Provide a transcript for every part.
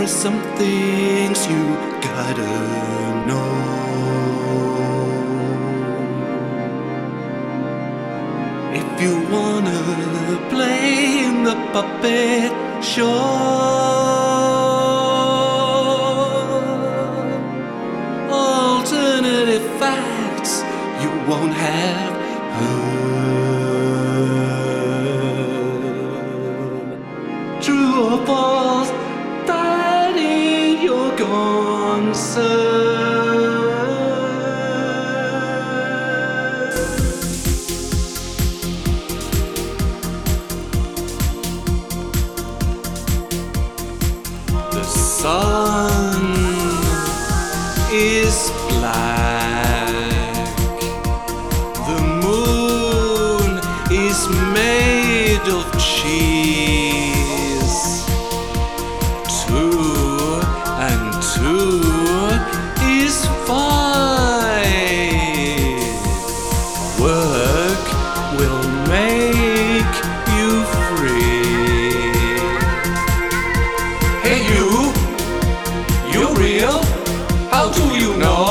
Are some things you gotta know. If you wanna play in the puppet show, is five. Work will make you free. Hey you, you real? How do you know?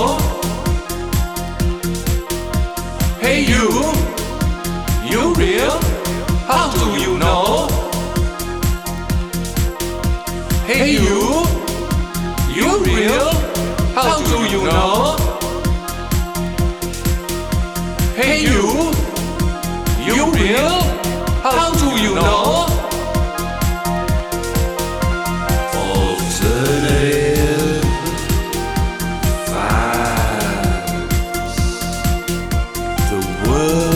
Hey you, you real? How do you know? Hey you know? Hey you, you real? How do you know? Alternative facts. The world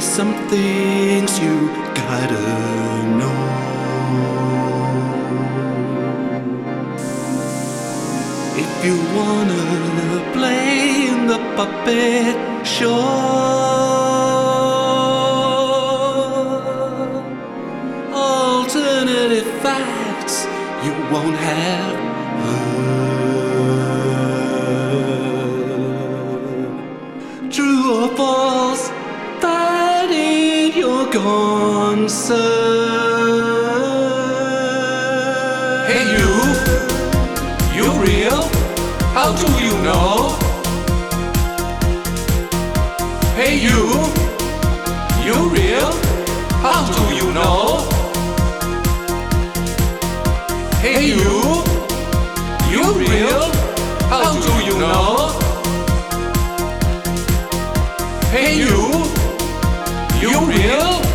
Some things you gotta know. If you wanna play in the puppet show, alternative facts you won't have Hey you, you real? How do you know? Hey you, you real? How do you know? Hey you, you real? How do you know? Hey you, you real?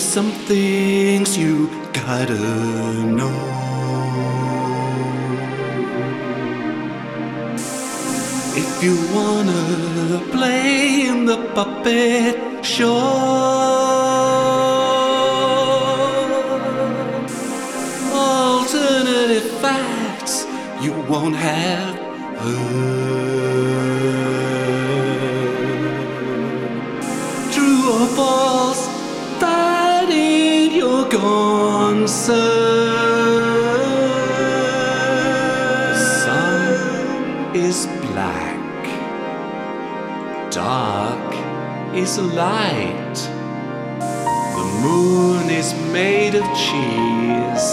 There are some things you gotta know. If you wanna play in the puppet show, alternative facts you won't have heard. True or false, The sun is black, dark is light. The moon is made of cheese.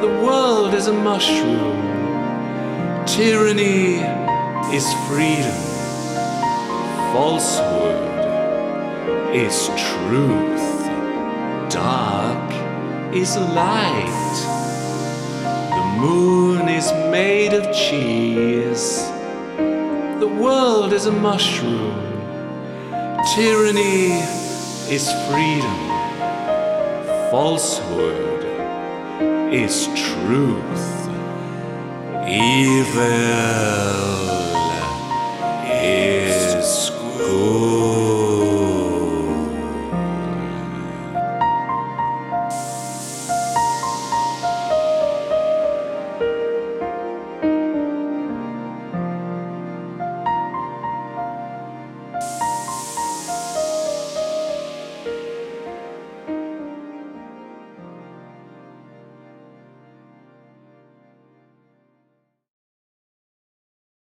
The world is a mushroom. Tyranny is freedom. Falsehood is truth is light. The moon is made of cheese. The world is a mushroom. Tyranny is freedom. Falsehood is truth. Evil is good.